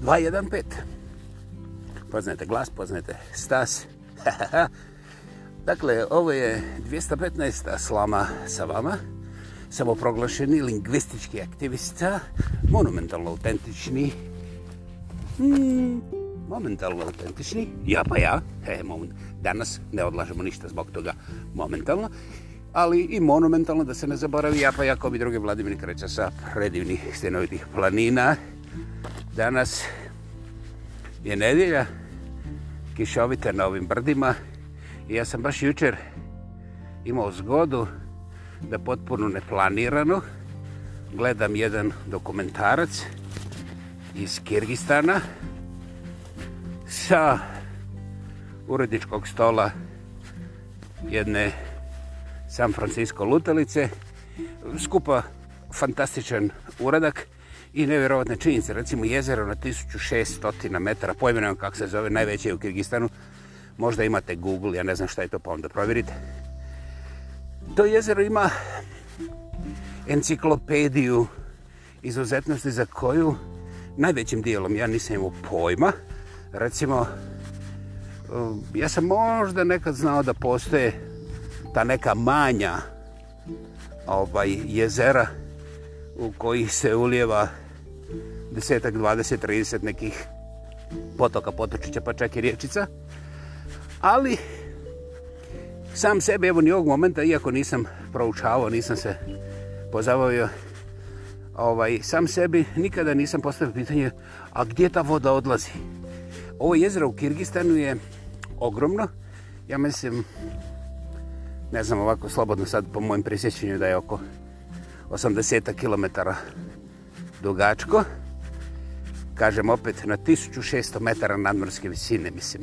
215. Poznajete glas, poznajete stas. dakle, ovo je 215. slama sa vama. Samoproglašeni lingvistički aktivista. Monumentalno autentični. Hmm, momentalno autentični. Ja pa ja. He, moment. Danas ne odlažemo ništa zbog toga momentalno. Ali i monumentalno da se ne zaboravi. Ja pa ja kao bi druge Vladimir Kreća sa predivnih stenovitih planina. Danas je nedjelja, kišovite na ovim brdima i ja sam baš jučer imao zgodu da potpuno neplanirano gledam jedan dokumentarac iz Kirgistana sa uredničkog stola jedne San Francisco lutelice skupa fantastičan uradak i nevjerovatne činjice. Recimo jezero na 1600 metara, pojmenujem kako se zove, najveće je u Kirgistanu. Možda imate Google, ja ne znam šta je to, pa onda provjerite. To jezero ima enciklopediju izuzetnosti za koju najvećim dijelom ja nisam imao pojma. Recimo, eh, ja sam možda nekad znao da postoje ta neka manja ovaj, jezera u koji se ulijeva desetak, 20, 30 nekih potoka, potočića, pa čak i riječica. Ali sam sebe, evo ni ovog momenta, iako nisam proučavao, nisam se pozabavio, ovaj, sam sebi nikada nisam postavio pitanje, a gdje ta voda odlazi? Ovo jezero u Kirgistanu je ogromno, ja mislim, ne znam ovako slobodno sad po mojim prisjećenju da je oko 80 km dugačko. Kažem opet na 1600 metara nadmorske visine, mislim.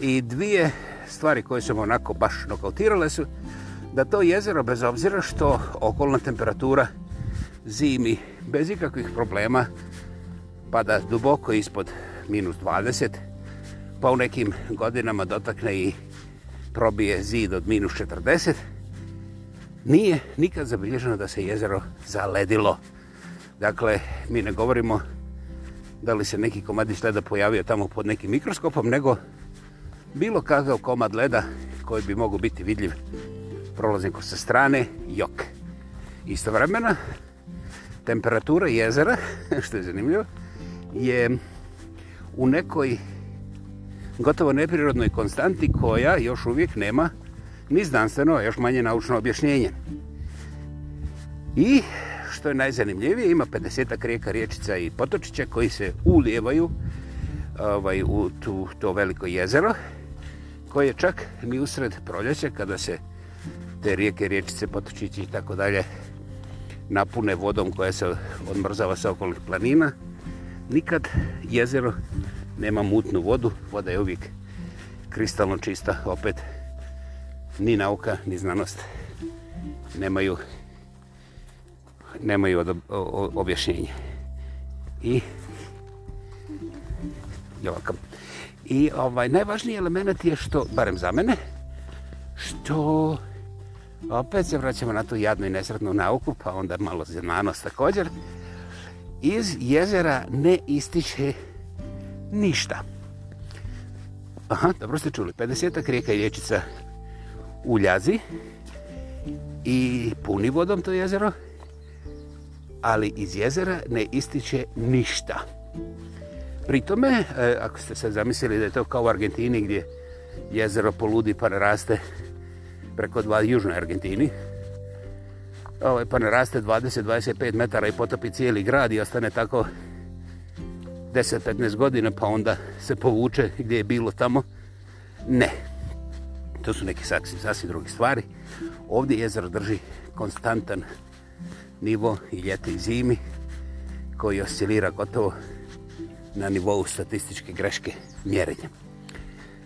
I dvije stvari koje su onako baš nokautirale su da to jezero, bez obzira što okolna temperatura zimi bez ikakvih problema pada duboko ispod minus 20, pa u nekim godinama dotakne i probije zid od minus nije nikad zabilježeno da se jezero zaledilo. Dakle, mi ne govorimo da li se neki komadić leda pojavio tamo pod nekim mikroskopom, nego bilo kakav komad leda koji bi mogu biti vidljiv prolazim ko sa strane, jok. Isto vremena, temperatura jezera, što je zanimljivo, je u nekoj gotovo neprirodnoj konstanti koja još uvijek nema ni znanstveno, još manje naučno objašnjenje. I što je najzanimljivije, ima 50-ak rijeka, riječica i potočića koji se ulijevaju ovaj, u tu, to veliko jezero, koje čak ni usred proljeća, kada se te rijeke, riječice, potočići i tako dalje napune vodom koja se odmrzava sa okolnih planina, nikad jezero nema mutnu vodu, voda je uvijek kristalno čista, opet ni nauka, ni znanost nemaju nemaju od, o, o, objašnjenje. I ovako. I ovaj, najvažniji element je što, barem za mene, što opet se vraćamo na tu jadnu i nesretnu nauku, pa onda malo zemanost također, iz jezera ne ističe ništa. Aha, dobro ste čuli, 50-ak rijeka i lječica uljazi i puni vodom to jezero, ali iz jezera ne ističe ništa. Pri tome, e, ako ste se zamislili da je to kao u Argentini gdje jezero poludi pa raste preko dva južnoj Argentini, ovaj, pa raste 20-25 metara i potopi cijeli grad i ostane tako 10-15 godina pa onda se povuče gdje je bilo tamo, ne. Ne to su neke sasvim, sasvim drugi stvari. Ovdje jezero drži konstantan nivo i ljeti i zimi koji oscilira gotovo na nivou statističke greške mjerenja.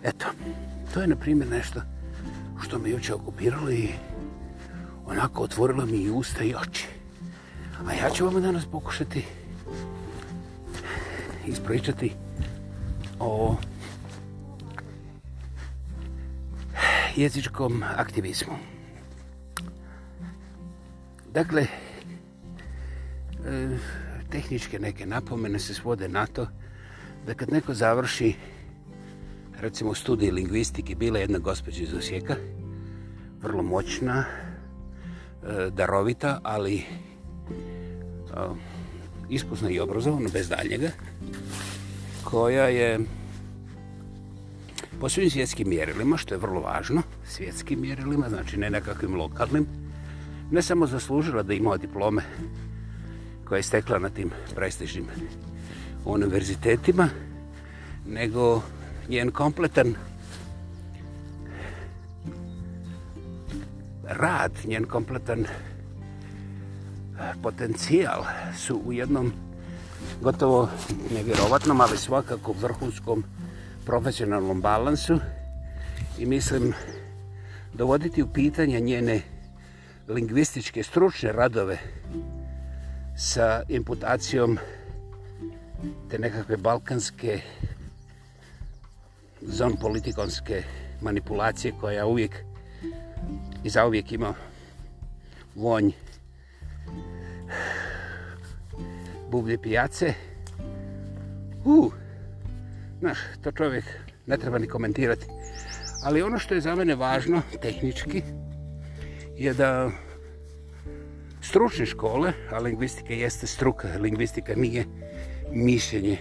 Eto, to je na primjer nešto što me juče okupiralo i onako otvorilo mi i usta i oči. A ja ću vam danas pokušati ispričati o jezičkom aktivizmu. Dakle, e, tehničke neke napomene se svode na to da kad neko završi recimo studij lingvistike, bila jedna gospođa iz Osijeka, vrlo moćna, e, darovita, ali e, iskusna i obrazovana, bez daljega, koja je po svim svjetskim mjerilima, što je vrlo važno, svjetskim mjerilima, znači ne nekakvim lokalnim, ne samo zaslužila da ima diplome koje je stekla na tim prestižnim univerzitetima, nego njen kompletan rad, njen kompletan potencijal su u jednom gotovo nevjerovatnom, ali svakako vrhunskom učinu profesionalnom balansu i mislim dovoditi u pitanje njene lingvističke stručne radove sa imputacijom te nekakve balkanske zon politikonske manipulacije koja ja uvijek i zauvijek ima vonj bublje pijace uuu uh. Znaš, to čovjek ne treba ni komentirati. Ali ono što je za mene važno, tehnički, je da stručne škole, a lingvistika jeste struka, lingvistika nije mišljenje,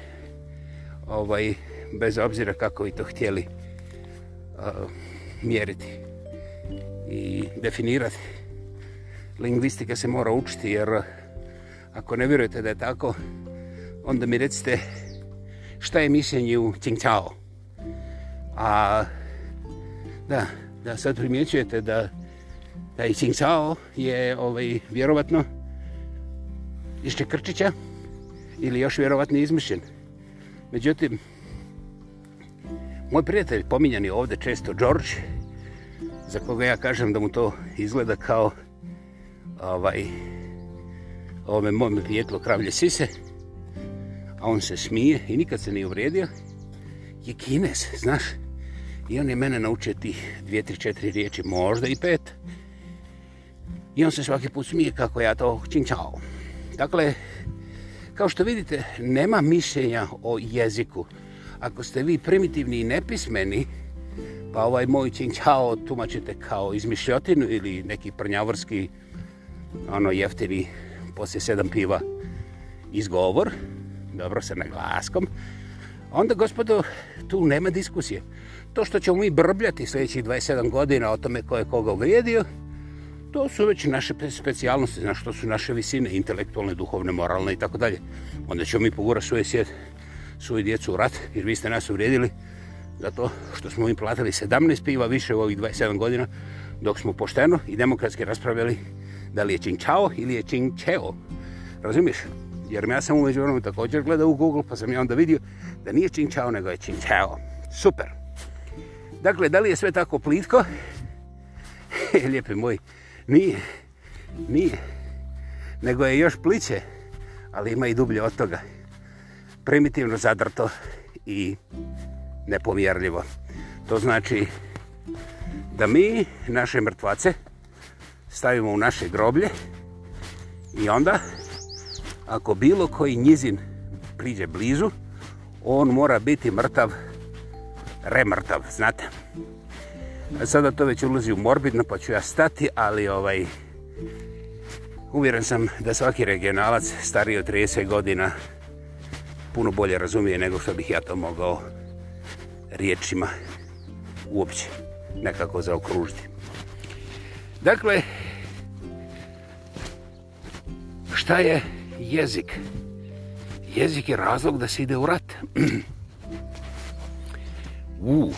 ovaj, bez obzira kako vi to htjeli uh, mjeriti i definirati. Lingvistika se mora učiti, jer ako ne vjerujete da je tako, onda mi recite šta je mišljenje u Qingqiao. A da, da sad primjećujete da taj Qingqiao je ovaj, vjerovatno išće Krčića ili još vjerovatno izmišljen. Međutim, moj prijatelj pominjan je ovdje često George, za koga ja kažem da mu to izgleda kao ovaj, ovome mom prijatelju kravlje sise, a on se smije i nikad se nije uvredio, je kinez, znaš. I on je mene naučio ti dvije, tri, četiri riječi, možda i pet. I on se svaki put smije kako ja to činčao. Dakle, kao što vidite, nema mišljenja o jeziku. Ako ste vi primitivni i nepismeni, pa ovaj moj činčao tumačite kao izmišljotinu ili neki prnjavorski, ono, jeftini, poslije sedam piva, izgovor. govor dobro sa naglaskom, onda, gospodo, tu nema diskusije. To što ćemo mi brbljati sljedećih 27 godina o tome ko je koga uvrijedio, to su već naše specijalnosti, znaš, to su naše visine, intelektualne, duhovne, moralne i tako dalje. Onda ćemo mi pogura svoje sjed, svoje djecu u rat, jer vi ste nas uvrijedili za to što smo im platili 17 piva više u ovih 27 godina, dok smo pošteno i demokratski raspravljali da li je Čin Čao ili je Čin Čeo. Razumiješ? jer ja sam umeđu vremenu također gledao u Google, pa sam ja onda vidio da nije činčao, nego je činčao. Super. Dakle, da li je sve tako plitko? Lijepi moj, nije. Nije. Nego je još pliće, ali ima i dublje od toga. Primitivno zadrto i nepomjerljivo. To znači da mi naše mrtvace stavimo u naše groblje i onda ako bilo koji njizin priđe blizu, on mora biti mrtav, remrtav, znate. Sada to već ulazi u morbidno, pa ću ja stati, ali ovaj uvjeren sam da svaki regionalac stariji od 30 godina puno bolje razumije nego što bih ja to mogao riječima uopće nekako zaokružiti. Dakle, šta je jezik. Jezik je razlog da se ide u rat. u,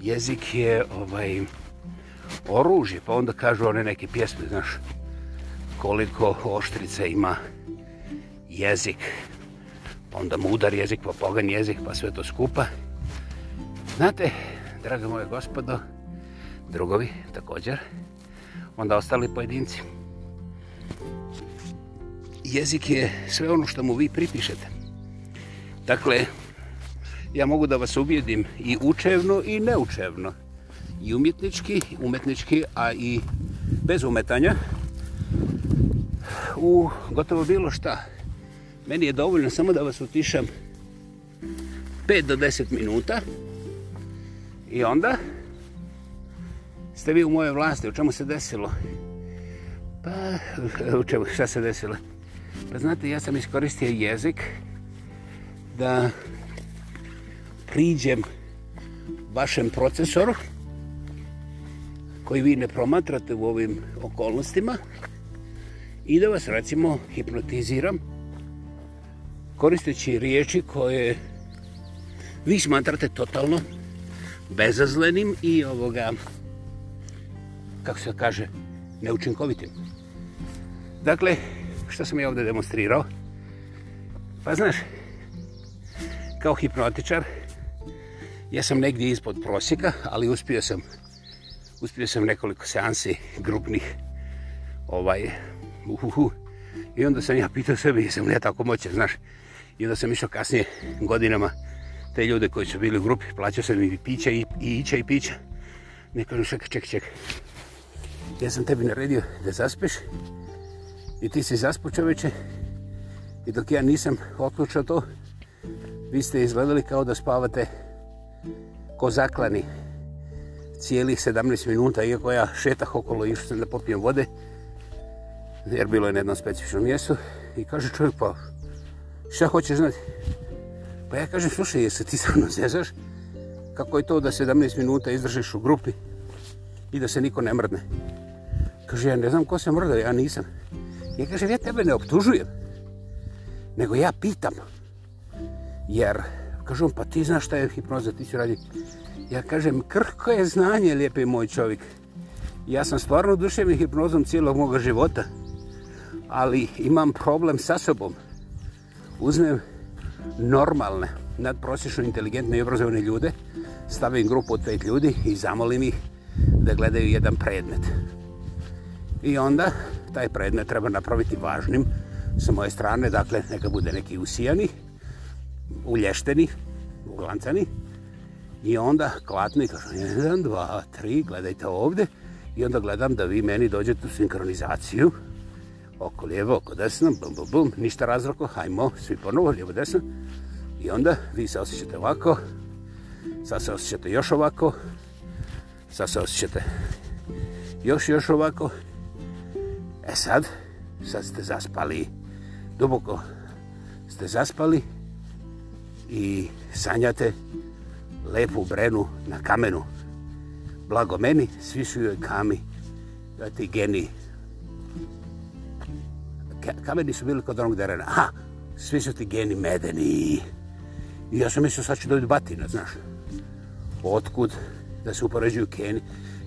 jezik je ovaj oružje, pa onda kažu one neke pjesme, znaš, koliko oštrica ima jezik, pa onda mudar jezik, pa pogan jezik, pa sve to skupa. Znate, draga moje gospodo, drugovi također, onda ostali pojedinci jezik je sve ono što mu vi pripišete. Dakle, ja mogu da vas ubijedim i učevno i neučevno. I umjetnički, umetnički, a i bez umetanja. U gotovo bilo šta. Meni je dovoljno samo da vas utišam 5 do 10 minuta. I onda ste vi u moje vlasti. O čemu se desilo? Pa, u čemu, šta se desilo? Pa, Pa znate, ja sam iskoristio jezik da priđem vašem procesoru koji vi ne promatrate u ovim okolnostima i da vas recimo hipnotiziram koristeći riječi koje vi smatrate totalno bezazlenim i ovoga kako se kaže neučinkovitim. Dakle, što sam je ovdje demonstrirao? Pa znaš, kao hipnotičar, ja sam negdje ispod prosjeka, ali uspio sam, uspio sam nekoliko seansi grupnih, ovaj, uhuhu. I onda sam ja pitao sebe, jesam li ja tako moće, znaš. I onda sam išao kasnije godinama, te ljude koji su bili u grupi, plaćao sam im i pića i, i ića i pića. Ne kažem, čekaj, čekaj, čekaj. Ja sam tebi naredio da zaspeš, I ti si zaspo čoveče. I dok ja nisam otključao to, vi ste izgledali kao da spavate ko zaklani cijelih 17 minuta, iako ja šetah okolo i sam da popijem vode, jer bilo je na jednom specifičnom mjestu. I kaže čovjek, pa šta hoćeš znati? Pa ja kažem, slušaj, jesi ti stvarno zezaš? Kako je to da 17 minuta izdržiš u grupi i da se niko ne mrdne? Kaže, ja ne znam ko se mrda, ja nisam. Ja kažem, ja tebe ne optužujem, nego ja pitam. Jer, kažem, pa ti znaš šta je hipnoza, ti ću raditi. Ja kažem, krhko je znanje, lijepi moj čovjek. Ja sam stvarno duševni hipnozom cijelog moga života, ali imam problem sa sobom. Uzmem normalne, nadprosječno inteligentne i obrazovane ljude, stavim grupu od pet ljudi i zamolim ih da gledaju jedan predmet. I onda taj predmet treba napraviti važnim sa moje strane, dakle neka bude neki usijani, ulješteni, uglancani. I onda klatno i kažem, jedan, dva, tri, gledajte ovde. I onda gledam da vi meni dođete u sinkronizaciju. Oko lijevo, oko desno, bum, bum, bum, ništa razroko, hajmo, svi ponovo, lijevo, desno. I onda vi se osjećate ovako, sad se osjećate još ovako, sad se osjećate još, još ovako E sad, sad ste zaspali, duboko ste zaspali i sanjate lepu brenu na kamenu. Blago meni, svi su joj kami, ti geni. Kameni su bili kod onog derena. Aha, svi su ti geni medeni. I ja sam mislio sad ću dobiti batina, znaš. Otkud da se upoređuju geni,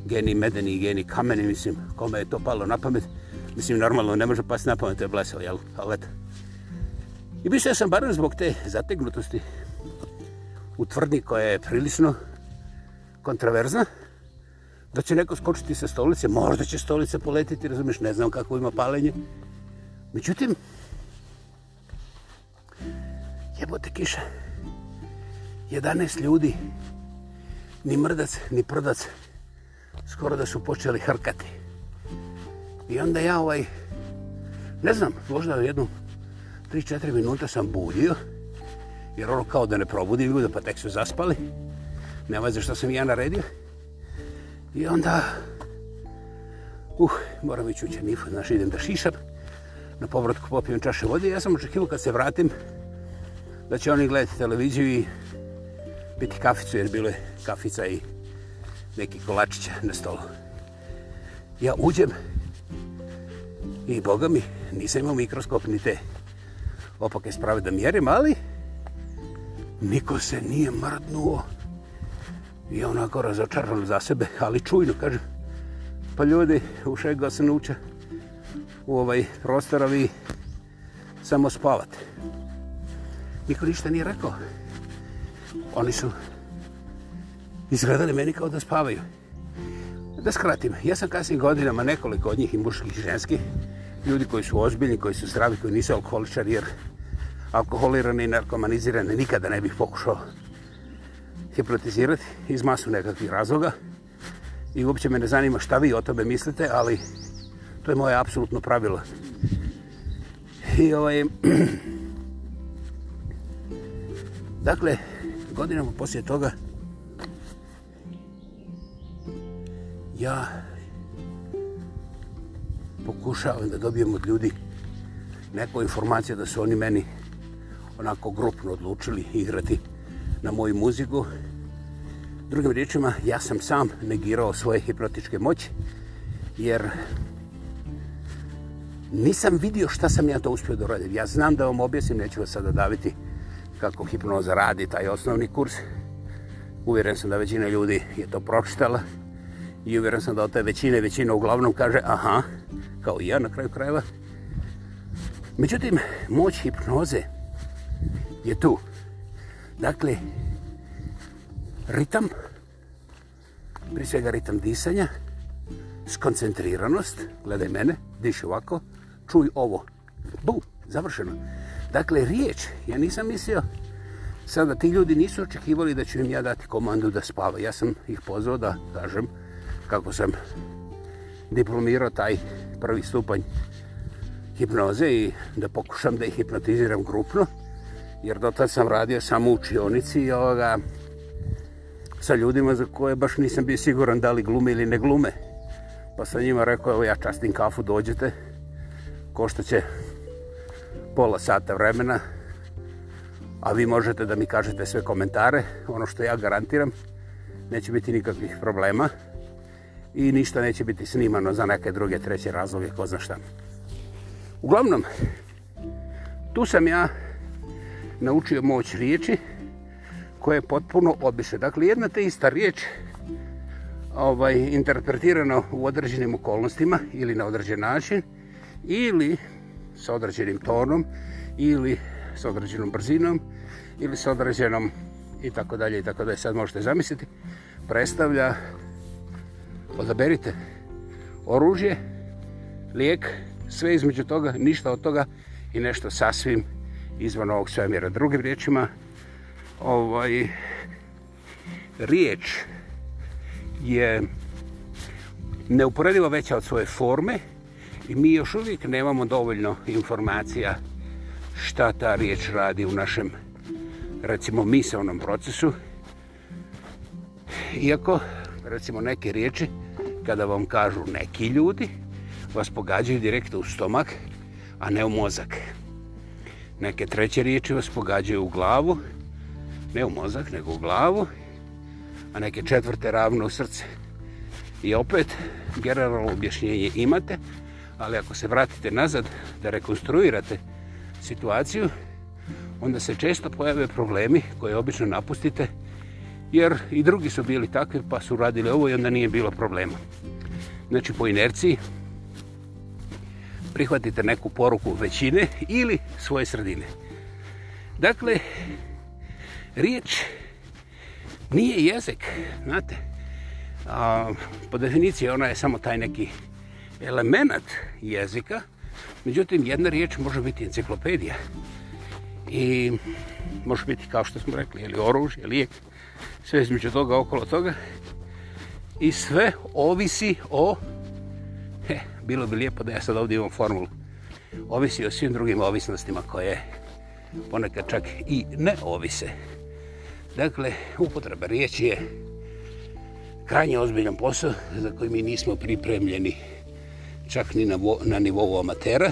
geni medeni i geni kameni, mislim, kome je to palo na pamet. Mislim, normalno, ne može pasti na pamet, je blesao, jel? Ali eto. I mislio sam, barem zbog te zategnutosti, u tvrdnji koja je prilično kontraverzna, da će neko skočiti sa stolice, možda će stolica poletiti, razumiješ, ne znam kako ima palenje. Međutim, jebote kiša, 11 ljudi, ni mrdac, ni prdac, skoro da su počeli hrkati. I onda ja ovaj, ne znam, možda jednu, tri, četiri minuta sam budio, jer ono kao da ne probudi ljude, pa tek su zaspali. Ne vazi što sam ja naredio. I onda, uh, moram ići u Čenifu, znaš, idem da šišam, na povratku popijem čaše vode. Ja sam očekivo kad se vratim, da će oni gledati televiziju i biti kaficu, jer bile kafica i neki kolačića na stolu. Ja uđem I boga mi, nisam imao mikroskop ni te opake sprave da mjerim, ali niko se nije mrdnuo. I onako razočarano za sebe, ali čujno, kažem. Pa ljudi, u šega se nuče u ovaj prostor, vi samo spavate. Niko ništa nije rekao. Oni su izgledali meni kao da spavaju. Da skratim, ja sam kasnijih godinama nekoliko od njih i muških i ženskih ljudi koji su ozbiljni, koji su zdravi, koji nisu alkoholičari, jer alkoholirani i narkomanizirani nikada ne bih pokušao hipnotizirati iz masu nekakvih razloga. I uopće me ne zanima šta vi o tome mislite, ali to je moje apsolutno pravilo. I ovaj... Dakle, godinama poslije toga ja pokušavam da dobijem od ljudi neko informacije da su oni meni onako grupno odlučili igrati na moju muziku. Drugim rječima, ja sam sam negirao svoje hipnotičke moći, jer nisam vidio šta sam ja to uspio da radim. Ja znam da vam objasnim, neću vas sada daviti kako hipnoza radi taj osnovni kurs. Uvjeren sam da većina ljudi je to pročitala i uvjeren sam da od te većine većina uglavnom kaže aha, kao i ja na kraju krajeva. Međutim, moć hipnoze je tu. Dakle, ritam, pri svega ritam disanja, skoncentriranost, gledaj mene, diši ovako, čuj ovo. Bu, završeno. Dakle, riječ, ja nisam mislio, sada ti ljudi nisu očekivali da ću im ja dati komandu da spava. Ja sam ih pozvao da kažem kako sam diplomirao taj prvi stupanj hipnoze i da pokušam da ih hipnotiziram grupno, jer do tad sam radio samo u učionici ovoga, sa ljudima za koje baš nisam bio siguran da li glume ili ne glume. Pa sam njima rekao, evo ja častim kafu, dođete, košta će pola sata vremena, a vi možete da mi kažete sve komentare, ono što ja garantiram, neće biti nikakvih problema i ništa neće biti snimano za neke druge treće razloge, ko zna šta. Uglavnom, tu sam ja naučio moć riječi koje je potpuno obiše. Dakle, jedna te ista riječ ovaj, interpretirana u određenim okolnostima ili na određen način ili s određenim tonom ili s određenom brzinom ili s određenom i tako dalje i tako dalje. Sad možete zamisliti, predstavlja odaberite oružje, lijek, sve između toga, ništa od toga i nešto sasvim izvan ovog svemira. Drugim riječima, ovaj, riječ je neuporediva veća od svoje forme i mi još uvijek nemamo dovoljno informacija šta ta riječ radi u našem, recimo, misalnom procesu. Iako, recimo, neke riječi kada vam kažu neki ljudi, vas pogađaju direktno u stomak, a ne u mozak. Neke treće riječi vas pogađaju u glavu, ne u mozak, nego u glavu, a neke četvrte ravno u srce. I opet, generalno objašnjenje imate, ali ako se vratite nazad da rekonstruirate situaciju, onda se često pojave problemi koje obično napustite učiniti jer i drugi su bili takvi pa su radili ovo i onda nije bilo problema. Znači po inerciji prihvatite neku poruku većine ili svoje sredine. Dakle, riječ nije jezik, znate, a, po definiciji ona je samo taj neki element jezika, međutim jedna riječ može biti enciklopedija i može biti kao što smo rekli, ili oružje, lijek, sve između toga, okolo toga. I sve ovisi o... He, bilo bi lijepo da ja sad ovdje imam formulu. Ovisi o svim drugim ovisnostima koje ponekad čak i ne ovise. Dakle, upotreba riječi je krajnje ozbiljan posao za koji mi nismo pripremljeni čak ni na, vo, na nivou amatera.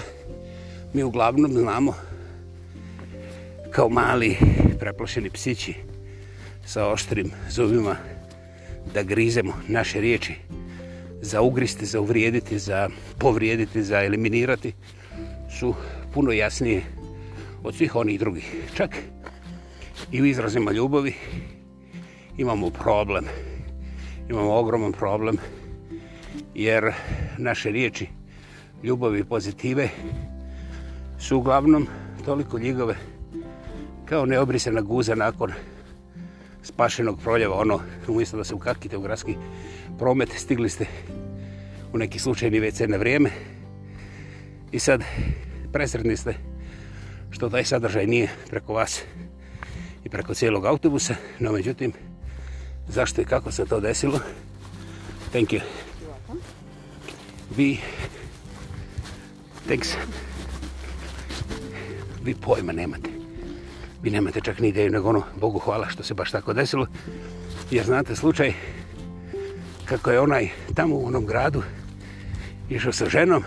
Mi uglavnom znamo kao mali preplošeni psići sa oštrim zubima da grizemo naše riječi za ugristi, za uvrijediti, za povrijediti, za eliminirati su puno jasnije od svih onih drugih. Čak i u izrazima ljubavi imamo problem. Imamo ogroman problem jer naše riječi ljubavi pozitive su uglavnom toliko ljigove kao neobrisena guza nakon spašenog proljeva, ono, umjesto da se ukakite u gradski promet, stigli ste u neki slučajni WC na vrijeme i sad presretni ste što taj sadržaj nije preko vas i preko cijelog autobusa, no međutim, zašto i kako se to desilo? Thank you. Vi... Thanks. Vi pojma nemate vi nemate čak ni ideju, nego ono, Bogu hvala što se baš tako desilo. Jer znate slučaj kako je onaj tamo u onom gradu išao sa ženom,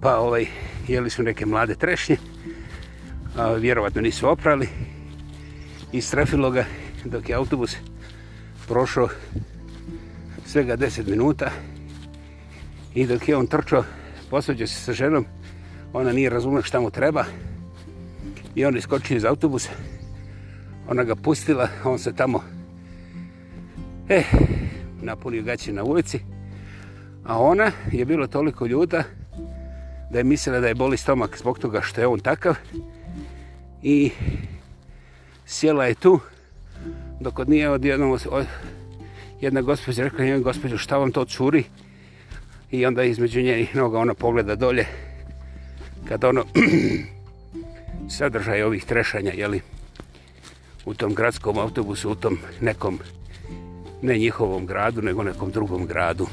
pa ovaj, jeli su neke mlade trešnje, a vjerovatno nisu oprali, i strefilo ga dok je autobus prošao svega 10 minuta i dok je on trčao, posveđao se sa ženom, ona nije razumela šta mu treba, i on iskočio iz autobusa. Ona ga pustila, on se tamo eh, napunio gaće na ulici. A ona je bilo toliko ljuda da je mislila da je boli stomak zbog toga što je on takav. I sjela je tu dok od nije od jednog jedna gospođa rekla njoj gospođu šta vam to curi i onda između njenih noga ona pogleda dolje kad ono sadržaj ovih trešanja, jeli, u tom gradskom autobusu, u tom nekom, ne njihovom gradu, nego nekom drugom gradu.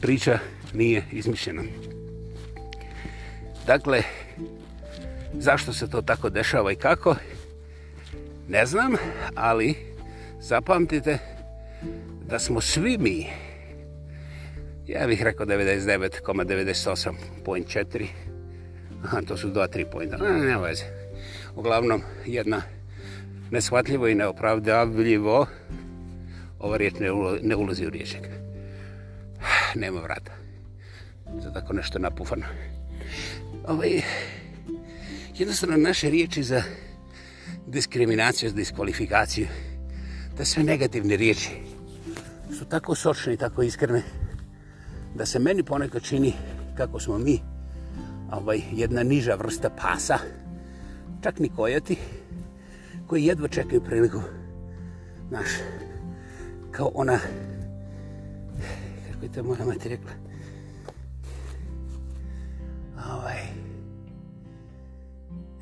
Priča nije izmišljena. Dakle, zašto se to tako dešava i kako? Ne znam, ali zapamtite da smo svi mi, ja bih rekao 99,98.4, Aha, to su dva, tri pojda. Ne, ne veze. Uglavnom, jedna neshvatljivo i neopravdavljivo ova riječ ne, ulo, ne ulozi u riječek. Nema vrata. Za tako nešto napufano. Ovaj, jednostavno, naše riječi za diskriminaciju, za diskvalifikaciju, da sve negativne riječi su tako sočne i tako iskrne, da se meni ponekad čini kako smo mi ovaj, jedna niža vrsta pasa, čak ni kojati, koji jedva čekaju priliku, znaš, kao ona, kako je to moja mati rekla, ovaj,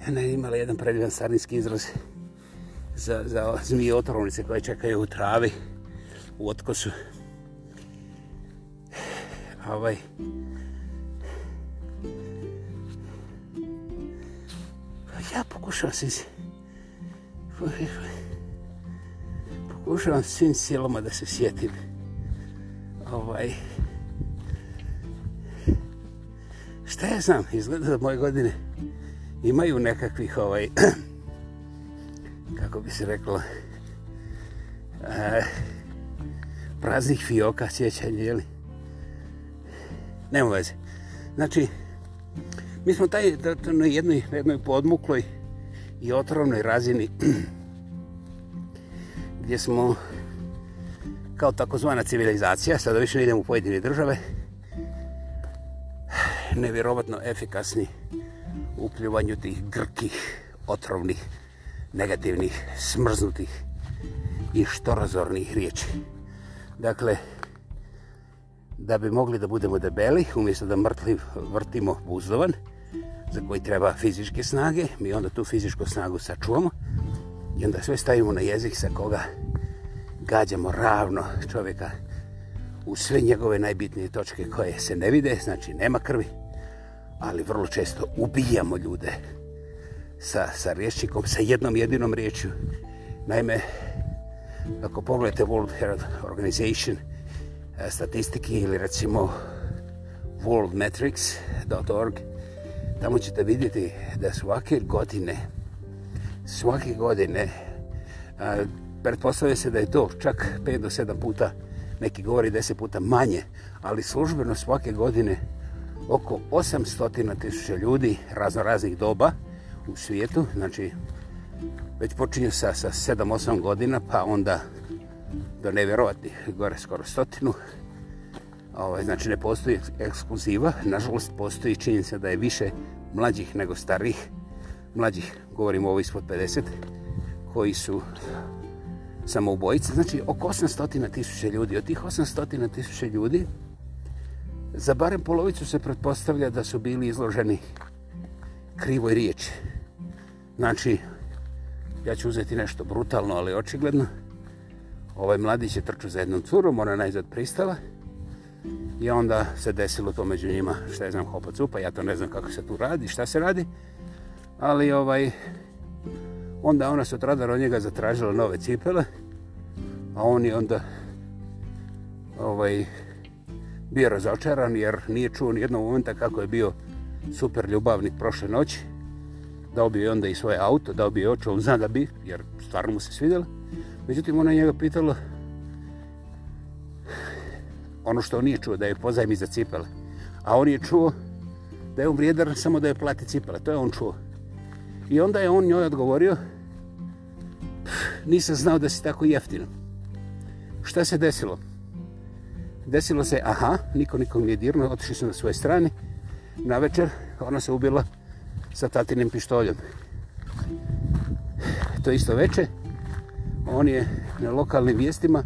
ona je imala jedan predivan sarnijski izraz za, za zmije otrovnice koje čekaju u travi, u otkosu. Ovaj, ja pokušavam svim pokušavam svim silama da se sjetim ovaj šta ja znam izgleda da moje godine imaju nekakvih ovaj kako bi se reklo eh, praznih fioka sjećanja jeli nema veze znači Mi smo taj na jednoj, na jednoj podmukloj i otrovnoj razini gdje smo kao takozvana civilizacija, sada više ne idemo u pojedine države, nevjerovatno efikasni u pljuvanju tih grkih, otrovnih, negativnih, smrznutih i što razornih riječi. Dakle, da bi mogli da budemo debeli, umjesto da mrtli vrtimo buzdovan, za koji treba fizičke snage, mi onda tu fizičku snagu sačuvamo i onda sve stavimo na jezik sa koga gađamo ravno čovjeka u sve njegove najbitnije točke koje se ne vide, znači nema krvi, ali vrlo često ubijamo ljude sa, sa rječnikom, sa jednom jedinom riječju. Naime, ako pogledate World Health Organization eh, statistike ili recimo worldmetrics.org, tamo ćete vidjeti da svake godine svake godine a, pretpostavlja se da je to čak 5 do 7 puta neki govori 10 puta manje ali službeno svake godine oko 800 tisuća ljudi razno raznih doba u svijetu znači već počinju sa, sa 7-8 godina pa onda do nevjerovatnih gore skoro stotinu Ovaj, znači ne postoji ekskluziva, nažalost postoji činjenica da je više mlađih nego starih, mlađih, govorim ovo ispod 50, koji su samoubojice, znači oko 800 tisuća ljudi. Od tih 800 tisuća ljudi, za barem polovicu se pretpostavlja da su bili izloženi krivoj riječi. Znači, ja ću uzeti nešto brutalno, ali očigledno, ovaj mladić je trčao za jednom curom, ona je najzad pristala, i onda se desilo to među njima, šta je znam, hopa cupa, ja to ne znam kako se tu radi, šta se radi, ali ovaj, onda ona se otradar od njega zatražila nove cipele, a on je onda ovaj, bio razočaran jer nije čuo ni jednog momenta kako je bio super ljubavnik prošle noći, dao bi onda i svoje auto, dao bi oče, on zna da bi, jer stvarno mu se svidjela. Međutim, ona je njega pitala, ono što on nije čuo, da je pozajmi za cipele. A on je čuo da je on vrijedan samo da je plati cipele. To je on čuo. I onda je on njoj odgovorio, nisam znao da si tako jeftin. Šta se desilo? Desilo se, aha, niko nikom nije dirno, otišli su na svoje strane. Na večer ona se ubila sa tatinim pištoljom. To isto veče. On je na lokalnim vijestima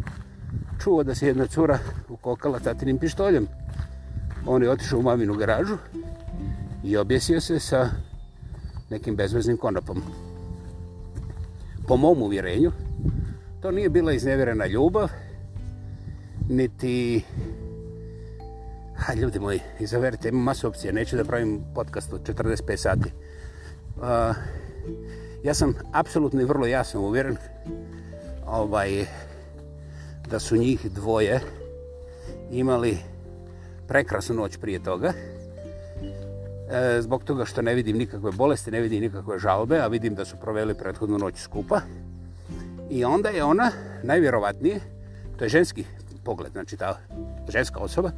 čuo da se jedna cura ukokala tatinim pištoljem. On je otišao u maminu garažu i objesio se sa nekim bezveznim konopom. Po mom uvjerenju, to nije bila izneverena ljubav, niti... Ha, ljudi moji, izaverite, imam masu opcija, neću da pravim podcast od 45 sati. Uh, ja sam apsolutno i vrlo jasno uvjeren ovaj, da su njih dvoje imali prekrasnu noć prije toga. E, zbog toga što ne vidim nikakve bolesti, ne vidim nikakve žalbe, a vidim da su proveli prethodnu noć skupa. I onda je ona, najvjerovatnije, to je ženski pogled, znači ta ženska osoba,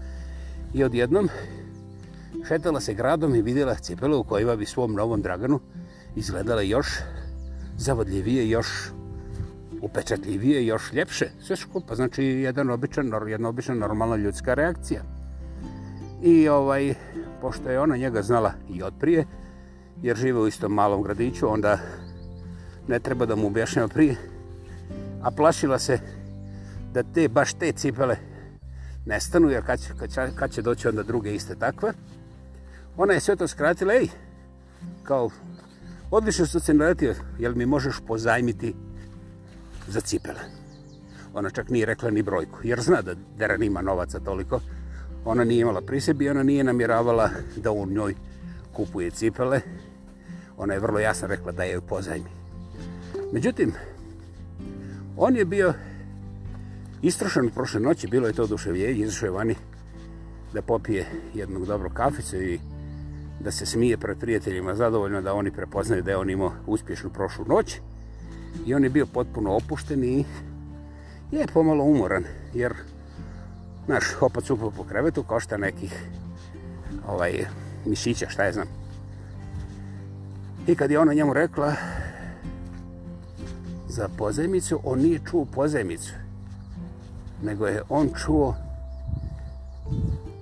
i odjednom šetala se gradom i vidjela cipelu u kojima bi svom novom draganu izgledala još zavodljivije, još upečatljivije, još ljepše, sve skupa. Znači, jedan običan, jedna obična normalna ljudska reakcija. I ovaj, pošto je ona njega znala i od prije, jer žive u istom malom gradiću, onda ne treba da mu objašnjava prije. A plašila se da te, baš te cipele nestanu, jer kad će, kad će, kad će doći onda druge iste takve. Ona je sve to skratila, ej, kao, odlično što se naredio, jel mi možeš pozajmiti za cipele. Ona čak nije rekla ni brojku, jer zna da Deran ima novaca toliko. Ona nije imala pri sebi, ona nije namjeravala da on njoj kupuje cipele. Ona je vrlo jasno rekla da je u pozajmi. Međutim, on je bio istrošen prošle noći, bilo je to oduševljenje, izašao je vani da popije jednog dobro kaficu i da se smije pred prijateljima zadovoljno da oni prepoznaju da je on imao uspješnu prošlu noć i on je bio potpuno opušten i je pomalo umoran, jer naš opac upao po krevetu, košta nekih ovaj, mišića, šta je znam. I kad je ona njemu rekla za pozemicu, on nije čuo pozemicu, nego je on čuo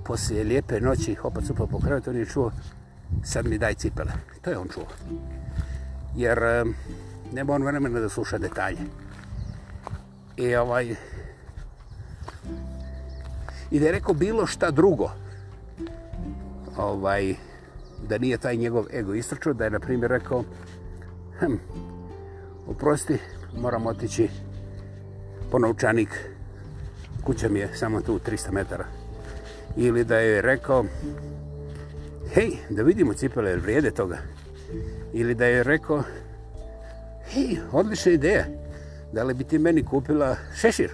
poslije lijepe noći, opac upao po krevetu, on je čuo sad mi daj cipele. To je on čuo. Jer um, nema on vremena da sluša detalje. I ovaj... I da je rekao bilo šta drugo, ovaj, da nije taj njegov ego istračao, da je, na primjer, rekao, hm, uprosti, moram otići po naučanik, kuća mi je samo tu 300 metara. Ili da je rekao, hej, da vidimo cipele, jer vrijede toga. Ili da je rekao, I odlična ideja. Da li bi ti meni kupila šešir?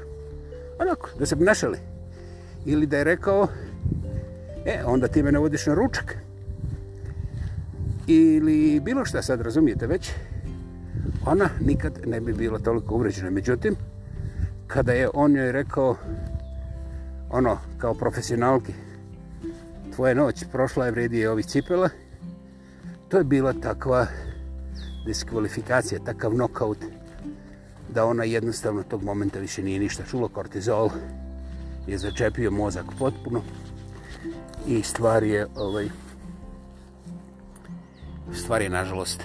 Onako, da se bi našali. Ili da je rekao, e, onda ti mene vodiš na ručak. Ili bilo šta, sad razumijete već, ona nikad ne bi bila toliko uvređena. Međutim, kada je on joj rekao, ono, kao profesionalki, tvoja noć prošla je vredije ovih cipela, to je bila takva diskvalifikacija, takav knockout, da ona jednostavno tog momenta više nije ništa čulo. Kortizol je začepio mozak potpuno i stvar je, ovaj, stvar je nažalost,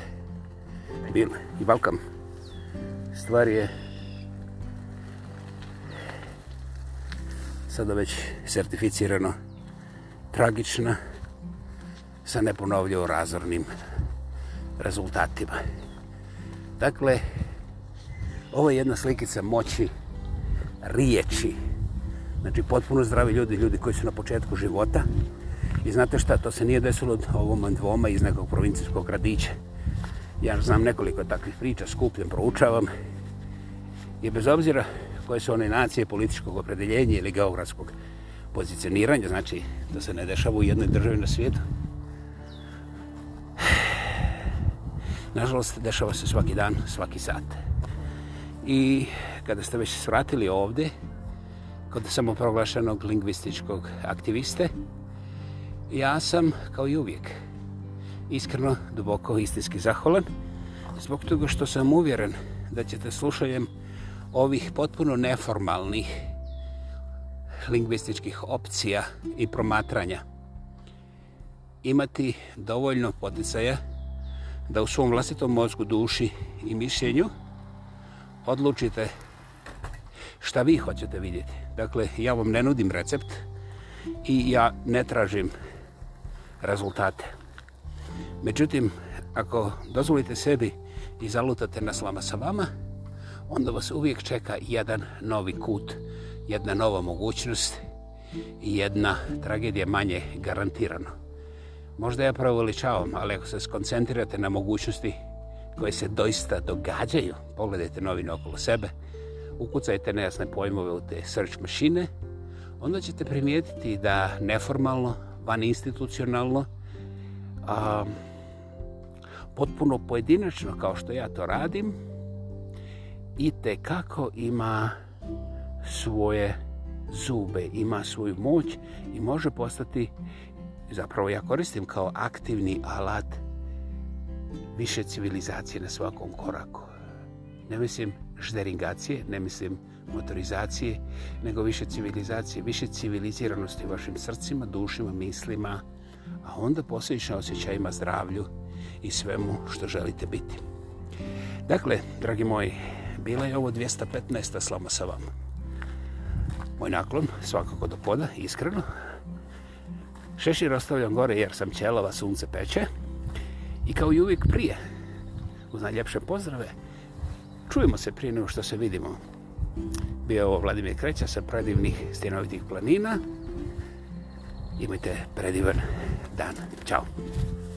bil i balkam, stvar je, sada već certificirano tragična sa neponovljivo razornim rezultatima. Dakle, ovo je jedna slikica moći riječi. Znači, potpuno zdravi ljudi, ljudi koji su na početku života. I znate šta, to se nije desilo od ovom dvoma iz nekog provincijskog radića. Ja znam nekoliko takvih priča, skupljam, proučavam. I bez obzira koje su one nacije političkog opredeljenja ili geografskog pozicioniranja, znači da se ne dešava u jednoj državi na svijetu, nažalost, dešava se svaki dan, svaki sat. I kada ste već svratili ovde, kod samoproglašenog lingvističkog aktiviste, ja sam, kao i uvijek, iskreno, duboko, istinski zaholan, zbog toga što sam uvjeren da ćete slušanjem ovih potpuno neformalnih lingvističkih opcija i promatranja imati dovoljno poticaja da u svom vlastitom mozgu, duši i mišljenju odlučite šta vi hoćete vidjeti. Dakle, ja vam ne nudim recept i ja ne tražim rezultate. Međutim, ako dozvolite sebi i zalutate na slama sa vama, onda vas uvijek čeka jedan novi kut, jedna nova mogućnost i jedna tragedija manje garantirano. Možda ja pravoličavam, ali ako se skoncentrirate na mogućnosti koje se doista događaju, pogledajte novine okolo sebe, ukucajte nejasne pojmove u te search mašine, onda ćete primijetiti da neformalno, vaninstitucionalno, a, potpuno pojedinačno kao što ja to radim, i te kako ima svoje zube, ima svoju moć i može postati zapravo ja koristim kao aktivni alat više civilizacije na svakom koraku. Ne mislim žderingacije, ne mislim motorizacije, nego više civilizacije, više civiliziranosti u vašim srcima, dušima, mislima, a onda posljedično osjećajima zdravlju i svemu što želite biti. Dakle, dragi moji, bila je ovo 215. slama sa vama. Moj naklon, svakako do poda, iskreno, Šešir ostavljam gore jer sam ćelova, sunce peče. I kao i uvijek prije, uz najljepše pozdrave, čujemo se prije nego što se vidimo. Bio ovo Vladimir Kreća sa predivnih stjenovitih planina. Imajte predivan dan. Ćao!